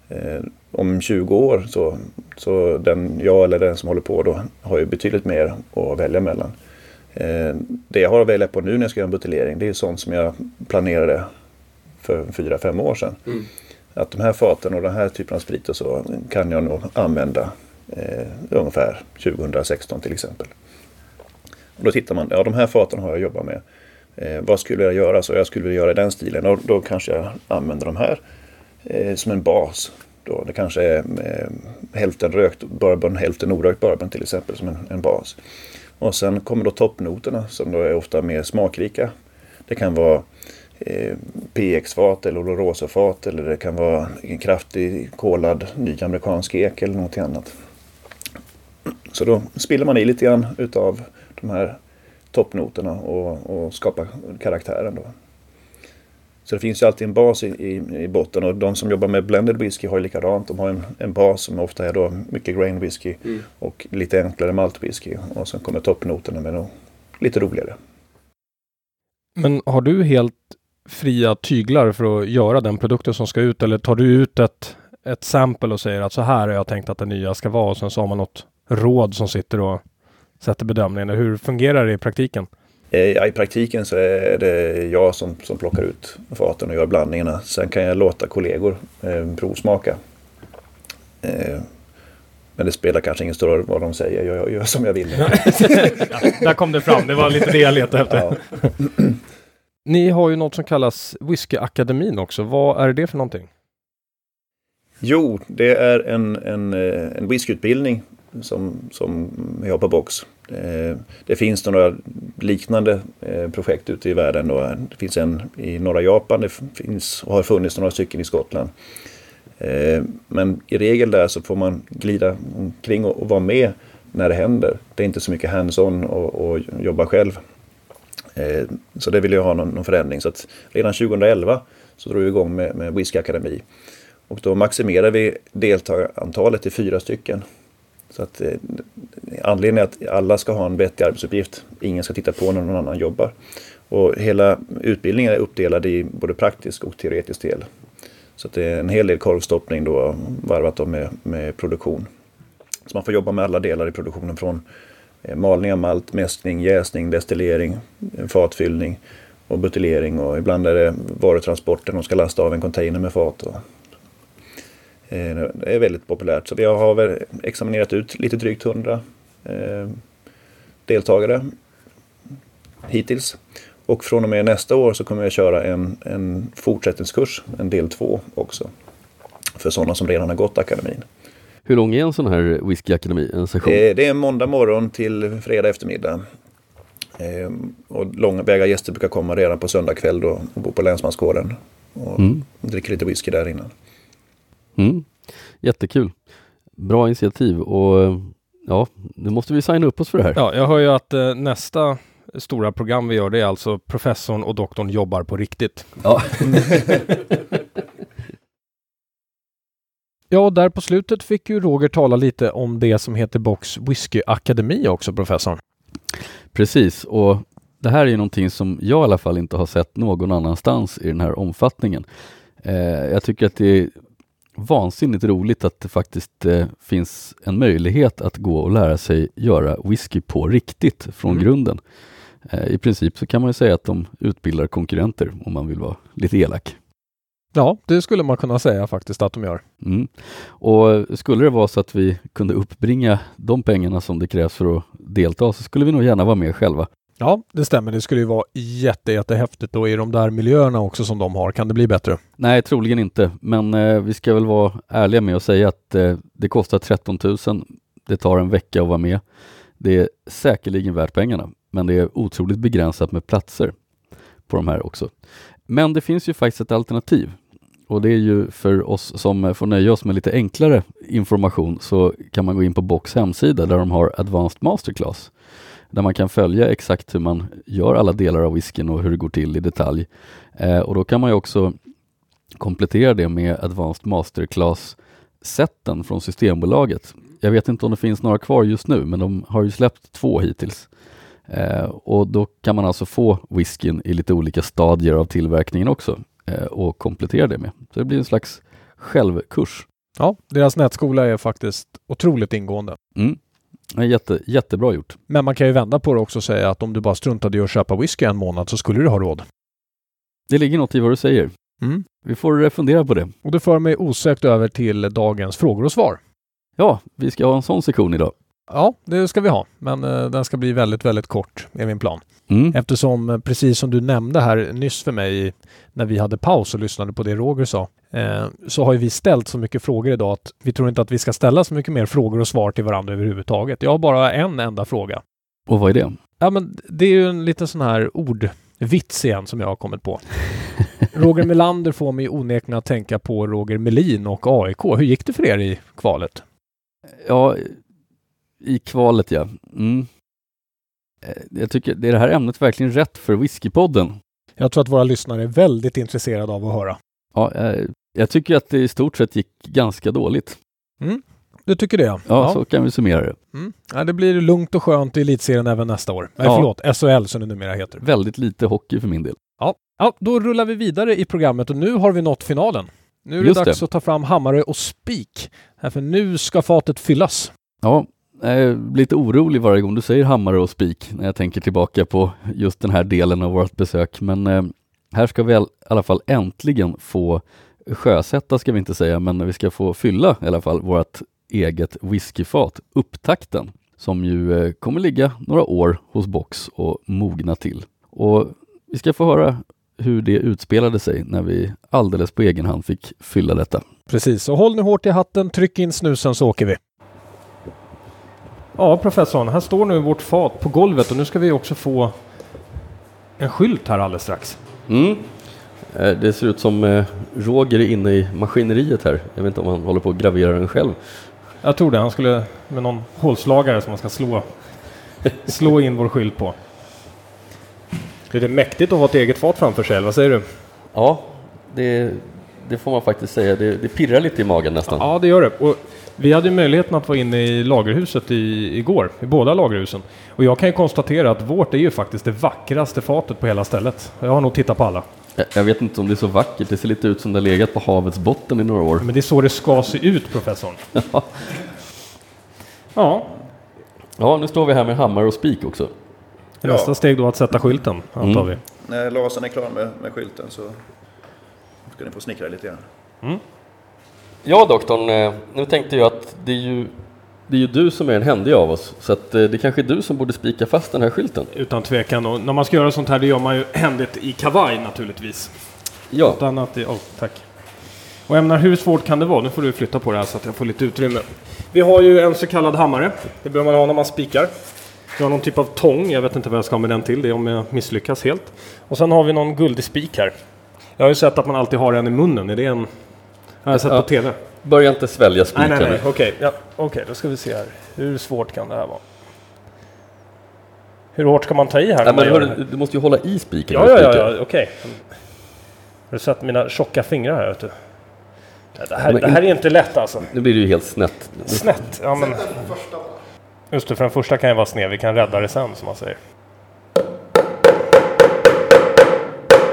Eh, om 20 år så, så den, jag eller den som håller på då har ju betydligt mer att välja mellan. Eh, det jag har att välja på nu när jag ska göra en buteljering det är sånt som jag planerade för 4-5 år sedan. Mm. Att de här faten och den här typen av sprit och så kan jag nog använda eh, ungefär 2016 till exempel. Och då tittar man, ja de här faten har jag jobbat med. Eh, vad skulle jag göra? Så jag skulle vilja göra i den stilen. Och då kanske jag använder de här eh, som en bas. Då. Det kanske är eh, hälften rökt bourbon, hälften orökt bourbon till exempel som en, en bas. Och sen kommer då toppnoterna som då är ofta mer smakrika. Det kan vara eh, PX-fat eller olorosa-fat eller det kan vara en kraftig kolad ny amerikansk ek eller något annat. Så då spiller man i lite grann utav de här toppnoterna och, och skapar karaktären. Då. Så det finns ju alltid en bas i, i, i, botten och de som jobbar med blended whisky har ju likadant. De har en, en bas som ofta är då mycket grain whisky mm. och lite enklare malt whisky. Och sen kommer toppnoterna med något lite roligare. Men har du helt fria tyglar för att göra den produkten som ska ut eller tar du ut ett, ett sample och säger att så här har jag tänkt att det nya ska vara och sen så har man något råd som sitter och sätter bedömningen. Hur fungerar det i praktiken? Eh, ja, I praktiken så är det jag som, som plockar ut faten och gör blandningarna. Sen kan jag låta kollegor eh, provsmaka. Eh, men det spelar kanske ingen stor roll vad de säger. Jag, jag gör som jag vill. ja, där kom det fram. Det var lite det jag letade efter. Ja. Ni har ju något som kallas Whiskyakademin också. Vad är det för någonting? Jo, det är en, en, eh, en whiskyutbildning som, som vi har på Box. Eh, det, finns några liknande eh, projekt ute i världen. Då. Det finns en i norra Japan, det finns och har funnits några stycken i Skottland. Eh, men i regel där så får man glida omkring och, vara med när det händer. Det är inte så mycket hands-on och, och jobba själv. Så det vill jag ha någon, någon förändring. Så att redan 2011 så drog vi igång med, med Whisky Akademi. Och då maximerar vi deltagarantalet till fyra stycken. Så att eh, anledningen är att alla ska ha en vettig arbetsuppgift. Ingen ska titta på när någon annan jobbar. Och hela utbildningen är uppdelad i både praktisk och teoretisk del. Så det är en hel del korvstoppning då varvat då med, med produktion. Så man får jobba med alla delar i produktionen från Eh, malning av malt, mäskning, jäsning, destillering, eh, fatfyllning och buteljering och ibland är det varutransporten. De ska lasta av en container med fat. Och, det är väldigt populärt. Så vi har examinerat ut lite drygt 100 eh, deltagare hittills. Och från och med nästa år så kommer jag köra en, en fortsättningskurs, en del två också. För sådana som redan har gått akademin. Hur lång är en sån här whiskyakademi, en session? Eh, det är måndag morgon till fredag eftermiddag. Eh, och långväga gäster brukar komma redan på söndag kväll då och bo på länsmansgården. Och mm. dricker lite whisky där innan. Mm. Jättekul. Bra initiativ och ja, nu måste vi signa upp oss för det här. Ja, jag hör ju att eh, nästa stora program vi gör det är alltså professorn och doktorn jobbar på riktigt. Ja. Ja, där på slutet fick ju Roger tala lite om det som heter Box Whisky Akademi också, professorn. Precis, och det här är ju någonting som jag i alla fall inte har sett någon annanstans i den här omfattningen. Eh, jag tycker att det är vansinnigt roligt att det faktiskt eh, finns en möjlighet att gå och lära sig göra whisky på riktigt från mm. grunden. Eh, I princip så kan man säga att de utbildar konkurrenter om man vill vara lite elak. Ja, det skulle man kunna säga faktiskt att de gör. Mm. Och skulle det vara så att vi kunde uppbringa de pengarna som det krävs för att delta så skulle vi nog gärna vara med själva. Ja, det stämmer. Det skulle ju vara jätte, jättehäftigt och i de där miljöerna också som de har. Kan det bli bättre? Nej, troligen inte. Men eh, vi ska väl vara ärliga med att säga att eh, det kostar 13 000. Det tar en vecka att vara med. Det är säkerligen värt pengarna. Men det är otroligt begränsat med platser på de här också. Men det finns ju faktiskt ett alternativ och det är ju för oss som får nöja oss med lite enklare information så kan man gå in på Box hemsida där de har Advanced Masterclass där man kan följa exakt hur man gör alla delar av whiskyn och hur det går till i detalj. Eh, och då kan man ju också komplettera det med Advanced Masterclass sätten från Systembolaget. Jag vet inte om det finns några kvar just nu, men de har ju släppt två hittills. Eh, och då kan man alltså få whiskyn i lite olika stadier av tillverkningen också eh, och komplettera det med. Så det blir en slags självkurs. Ja, deras nätskola är faktiskt otroligt ingående. Mm. Jätte, jättebra gjort. Men man kan ju vända på det också och säga att om du bara struntade i att köpa whisky en månad så skulle du ha råd. Det ligger något i vad du säger. Mm. Vi får fundera på det. Och det för mig osökt över till dagens frågor och svar. Ja, vi ska ha en sån sektion idag. Ja, det ska vi ha. Men eh, den ska bli väldigt, väldigt kort, är min plan. Mm. Eftersom, eh, precis som du nämnde här nyss för mig när vi hade paus och lyssnade på det Roger sa, så har ju vi ställt så mycket frågor idag att vi tror inte att vi ska ställa så mycket mer frågor och svar till varandra överhuvudtaget. Jag har bara en enda fråga. Och vad är det? Ja, men det är ju en liten sån här ordvits igen som jag har kommit på. Roger Melander får mig onekligen att tänka på Roger Melin och AIK. Hur gick det för er i kvalet? Ja, i kvalet ja. Mm. Eh, Jag tycker, det är det här ämnet verkligen rätt för Whiskypodden? Jag tror att våra lyssnare är väldigt intresserade av att höra. Ja, eh, jag tycker att det i stort sett gick ganska dåligt. Du tycker det? Ja. Ja, så kan vi summera det. Mm. ja. Det blir lugnt och skönt i elitserien även nästa år. Nej, Ja. förlåt, SHL som det numera heter. Väldigt lite hockey för min del. Ja. ja, då rullar vi vidare i programmet och nu har vi nått finalen. Nu är det Just dags det. att ta fram hammare och spik. För nu ska fatet fyllas. Ja, jag blir lite orolig varje gång du säger hammare och spik när jag tänker tillbaka på just den här delen av vårt besök. Men eh, här ska vi i alla fall äntligen få sjösätta, ska vi inte säga, men vi ska få fylla i alla fall vårt eget whiskyfat, upptakten, som ju eh, kommer ligga några år hos Box och mogna till. Och vi ska få höra hur det utspelade sig när vi alldeles på egen hand fick fylla detta. Precis, så håll nu hårt i hatten, tryck in snusen så åker vi. Ja, professorn, här står nu vårt fat på golvet och nu ska vi också få en skylt här alldeles strax. Mm. Eh, Det ser ut som eh, Roger är inne i maskineriet här. Jag vet inte om han håller på att gravera den själv. Jag tror det. Han skulle med någon hålslagare som man ska slå, slå in vår skylt på. Det är mäktigt att ha ett eget fat framför sig, vad säger du? Ja, det, det får man faktiskt säga. Det, det pirrar lite i magen nästan. Ja, det gör det. Och vi hade ju möjligheten att vara inne i lagerhuset i, igår, i båda lagerhusen. Och jag kan ju konstatera att vårt är ju faktiskt det vackraste fatet på hela stället. Jag har nog tittat på alla. Jag, jag vet inte om det är så vackert. Det ser lite ut som det har legat på havets botten i några år. Men det är så det ska se ut, professorn. Ja, Ja, nu står vi här med hammare och spik också. Ja. nästa steg då att sätta skylten, antar Mm. vi. När lasern är klar med, med skylten så ska ni få snickra lite grann. Ja, doktorn. eh, Nu tänkte jag att det är ju, det är ju du som är den händiga av oss. Så att eh, det kanske är du som borde spika fast den här skylten. Utan tvekan. Och när man ska göra sånt här, det gör man ju händigt i kavaj naturligtvis. Ja, Utan att det... Oh, tack. Och jag menar, hur svårt kan det vara? Nu får du flytta på det här så att jag får lite utrymme. Vi har ju en så kallad hammare. Det behöver man ha när man spikar. Vi har någon typ av tång. Jag vet inte vad jag ska ha med den till. Det är om jag misslyckas helt. Och sen har vi någon guldig spik här. Jag har ju sett att man alltid har en i munnen. Är det en... Jag har sett Ja. på TV. börja inte svälja Nej, spiken. nej, nej. nu. Okej, ja. Okej, då ska vi se här. Hur svårt kan det här vara? Hur hårt ska man ta i här? Nej, men här? du måste ju hålla i spiken. Ja, ja, ja, ja okej. Har du sett mina tjocka fingrar här? Vet du? Ja, Det här, Men det här är inte lätt alltså. Nu blir det ju helt snett. Snett. Ja, men... Just det, för den första kan ju vara sned. Vi kan rädda det sen, som man säger.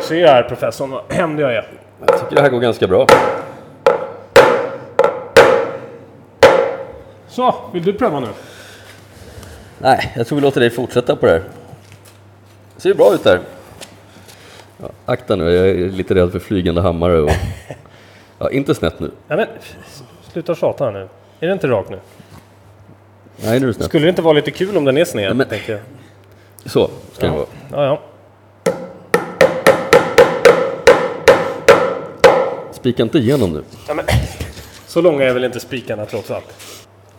Se här professorn, vad händig jag är. Jag tycker det här går ganska bra. Så, vill du pröva nu? Nej, jag tror vi låter dig fortsätta på det här. Ser ju bra ut där. Ja, akta nu, jag är lite rädd för flygande hammare och... Ja, inte snett nu. Nej, men sluta tjata här nu. Är det inte rakt nu? Nej, nu är det snett. Skulle det inte vara lite kul om den är sned? Ja, men- tänker jag. Så ska det vara. Ja, ja. Spika inte igenom nu. Ja, men, så långa är väl inte spikarna trots allt.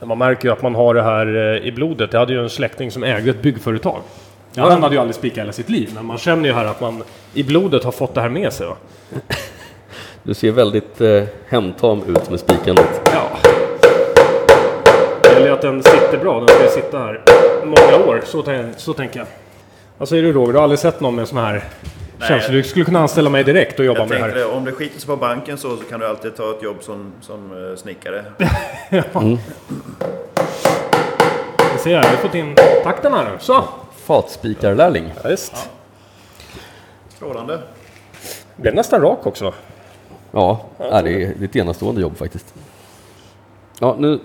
Men man märker ju att man har det här eh, i blodet. Jag hade ju en släkting som ägde ett byggföretag. Ja, han hade ju aldrig spikat hela sitt liv, men man känner ju här att man i blodet har fått det här med sig. Va? Du ser väldigt eh, hemtam ut med spikandet. Ja. Det gäller att den sitter bra. Den ska sitta här många år. Så, så tänker jag. Vad säger du Roger? Du har aldrig sett någon med sån här känsla? Du skulle kunna anställa mig direkt och jobba Jag med det här. det, om det skiter sig på banken så, så kan du alltid ta ett jobb som, som eh, snickare. Vi ser här, vi har fått in takten här nu. Så! Fatspikarlärling. Ja, visst. Strålande. Blev nästan rak också. Ja, ja, det är det är ett enastående jobb faktiskt. Ja, nu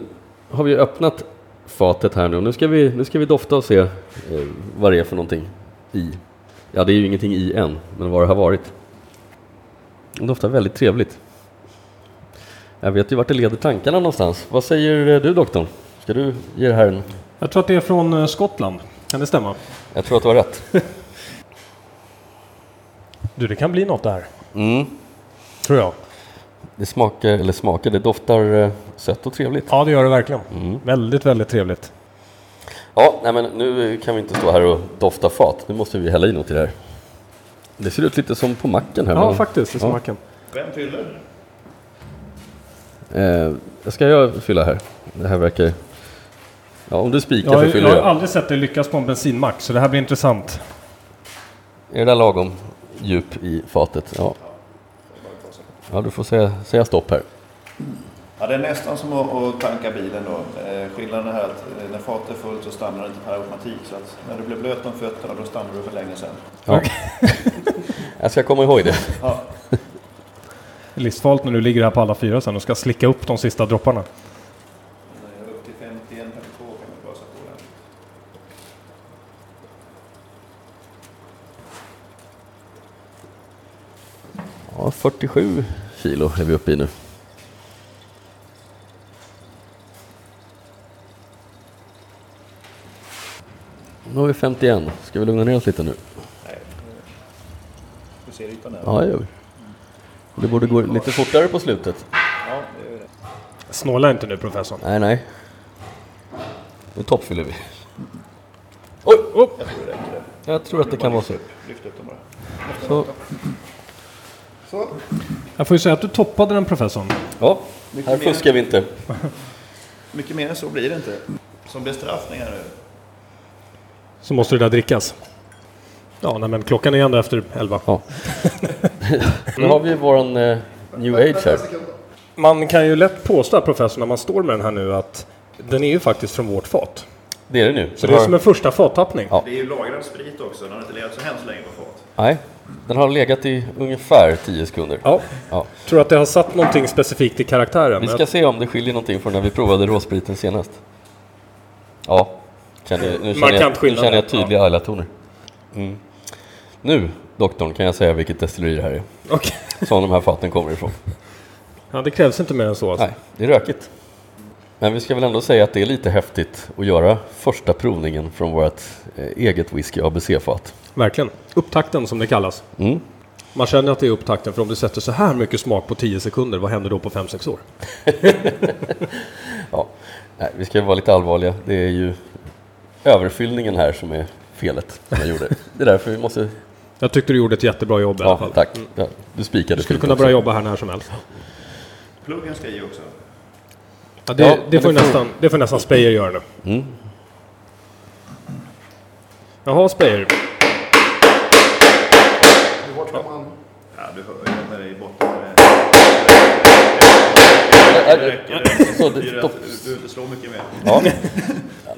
har vi öppnat fatet här nu. Nu ska vi, nu ska vi dofta och se eh, vad det är för någonting i. Ja, det är ju ingenting i än, men vad det har varit. Det doftar väldigt trevligt. Jag vet ju vart det leder tankarna någonstans. Vad säger du doktorn? Ska du ge det här en... Jag tror att det är från eh, Skottland. Kan det stämma? Jag tror att du har rätt. Du, det kan bli något där. Mm. Tror jag. Det smakar, eller smakar, det doftar eh, sött och trevligt. Ja, det gör det verkligen. Mm. Väldigt, väldigt trevligt. Ja, nej men nu kan vi inte stå här och dofta fat. Nu måste vi hälla i något i det här. Det ser ut lite som på macken här. Ja, men- faktiskt. Det är Ja. smaken. Vem fyller? Eh, ska jag fylla här? Det här verkar... Ja, om du spikar Jag, så har- fyller jag har jag. aldrig sett dig lyckas på en bensinmack, så det här blir intressant. Är det där lagom djup i fatet? Ja. Ja, du får säga, säga stopp här. Ja, det är nästan som att, att tanka bilen då. Eh, skillnaden är att eh, när fatet är fullt så stannar det inte per automatik. Så att när du blir blöt om fötterna då stannar du för länge sedan. Ja. jag ska komma ihåg det. Ja. Det är livsfarligt när du ligger här på alla fyra sen och ska slicka upp de sista dropparna. Upp till 51, 52 kan man blåsa på den. Ja, 47 kilo är vi uppe i nu. Nu har vi 51. Ska vi lugna ner oss lite nu? Du ser ytan där? Ja, det gör vi. Det borde gå lite fortare på slutet. Ja, det gör det. Snåla inte nu professorn. Nej, nej. Nu toppfyller vi. Oj! Jag tror det räcker det. Jag tror att det kan vara så. Lyft upp dem bara. så. Så. Jag får ju säga att du toppade den professorn. Ja, här fuskar vi inte. Mycket mer än så blir det inte. Som bestraffning här nu. Så måste det där drickas. Ja, nej, men klockan är ändå efter elva. Ja. Nu har vi våran eh, new age här. Man kan ju lätt påstå, professor, när man står med den här nu att den är ju faktiskt från vårt fat. Det är det nu. Så det är som en första fattappning. Ja. Det är ju lagrad sprit också. Den har inte legat så hemskt länge på fat. Nej, den har legat i ungefär 10 sekunder. Ja. Ja. Tror att det har satt någonting specifikt i karaktären. Vi ska se om det skiljer någonting från när vi provade råspriten senast. Ja, känner, nu, känner jag, nu känner jag tydliga alla-toner. Mm. Nu, doktorn, kan jag säga vilket destilleri det här är. Okej. Som de här faten kommer ifrån. Ja, det krävs inte mer än så. Alltså. Nej, det är rökigt. Men vi ska väl ändå säga att det är lite häftigt att göra första provningen från vårt eh, eget whisky ABC-fat. Verkligen. Upptakten som det kallas. Mm. Man känner att det är upptakten, för om du sätter så här mycket smak på 10 sekunder, vad händer då på 5-6 år? Ja, nej, vi ska vara lite allvarliga. Det är ju överfyllningen här som är felet som jag gjorde. Det är därför vi måste... Jag tyckte du gjorde ett jättebra jobb i alla Ja, fall. tack. Ja, du spikade Du skulle kunna också. börja jobba här när som helst. Pluggen ska i också. Ja, det, Ja, det, får det får- nästan, det får nästan Speyer göra nu. Mm. Jaha, Speyer. Ja, du hör ju när det är i botten. Ja, Det. Du behöver inte slå mycket mer. Ja.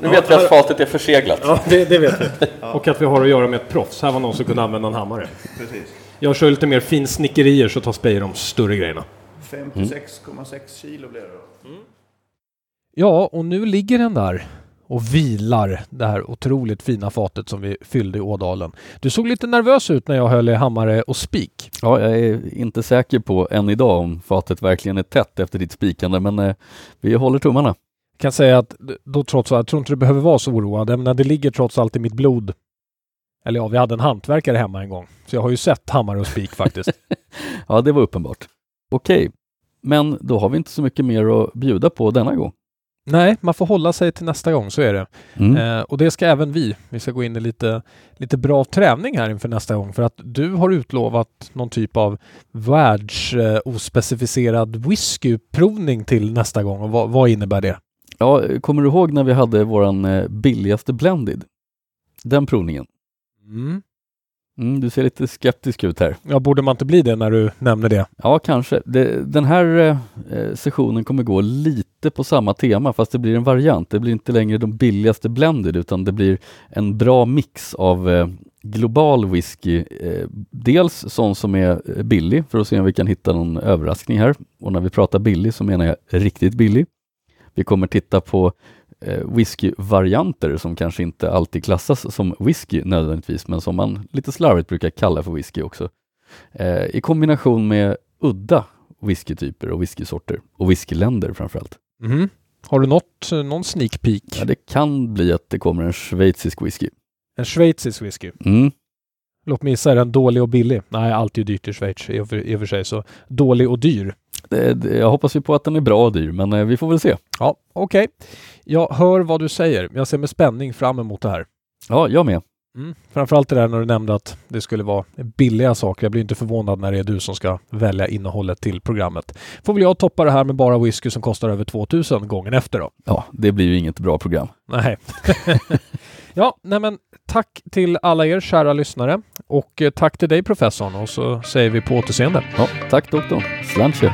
Nu vet vi att fatet är förseglat. Ja, det, det vet vi. Och att vi har att göra med ett proffs. Här var någon som kunde använda en hammare. Precis. Jag kör lite mer finsnickerier så tar Speyer de större grejerna. 56,6 kilo blir det då. Ja, och nu ligger den där och vilar det här otroligt fina fatet som vi fyllde i Ådalen. Du såg lite nervös ut när jag höll i hammare och spik. Ja, jag är inte säker på än idag om fatet verkligen är tätt efter ditt spikande, men eh, vi håller tummarna. Jag kan säga att då trots allt, jag tror inte du behöver vara så oroad. Jag menar, det ligger trots allt i mitt blod. Eller ja, vi hade en hantverkare hemma en gång. Så jag har ju sett hammare och spik faktiskt. Ja, det var uppenbart. Okej, men då har vi inte så mycket mer att bjuda på denna gång. Nej, man får hålla sig till nästa gång, så är det. Mm. Eh, och det ska även vi. Vi ska gå in i lite, lite bra träning här inför nästa gång för att du har utlovat någon typ av världsospecificerad eh, whiskyprovning till nästa gång. Och vad, vad innebär det? Ja, kommer du ihåg när vi hade våran eh, billigaste blended? Den provningen. Mm. Mm, du ser lite skeptisk ut här. Ja, borde man inte bli det när du nämner det? Ja, kanske. Det, den här eh, sessionen kommer gå lite på samma tema fast det blir en variant. Det blir inte längre de billigaste blended utan det blir en bra mix av eh, global whisky. Eh, dels sån som är eh, billig för att se om vi kan hitta någon överraskning här. Och när vi pratar billig så menar jag riktigt billig. Vi kommer titta på eh, whiskyvarianter som kanske inte alltid klassas som whisky nödvändigtvis, men som man lite slarvigt brukar kalla för whisky också. Eh, I kombination med udda whiskytyper och whiskysorter och whiskyländer framförallt. Mhm. Har du något, eh, någon sneak peek? Ja, det kan bli att det kommer en schweizisk whisky. En schweizisk whisky? Mm. Låt mig gissa, är den dålig och billig? Nej, allt är dyrt i Schweiz i och för, i och för sig, så dålig och dyr. Det, det, jag hoppas ju på att den är bra och dyr, men eh, vi får väl se. Ja, okej. Jag hör vad du säger. Jag ser med spänning fram emot det här. Ja, jag med. Mm. Framförallt det där när du nämnde att det skulle vara billiga saker. Jag blir inte förvånad när det är du som ska välja innehållet till programmet. Får väl jag toppa det här med bara whisky som kostar över 2000 gången efter då. Ja, det blir ju inget bra program. Nej. ja, nej men tack till alla er kära lyssnare och eh, tack till dig professorn och så säger vi på återseende. Ja, tack doktorn. Slanche.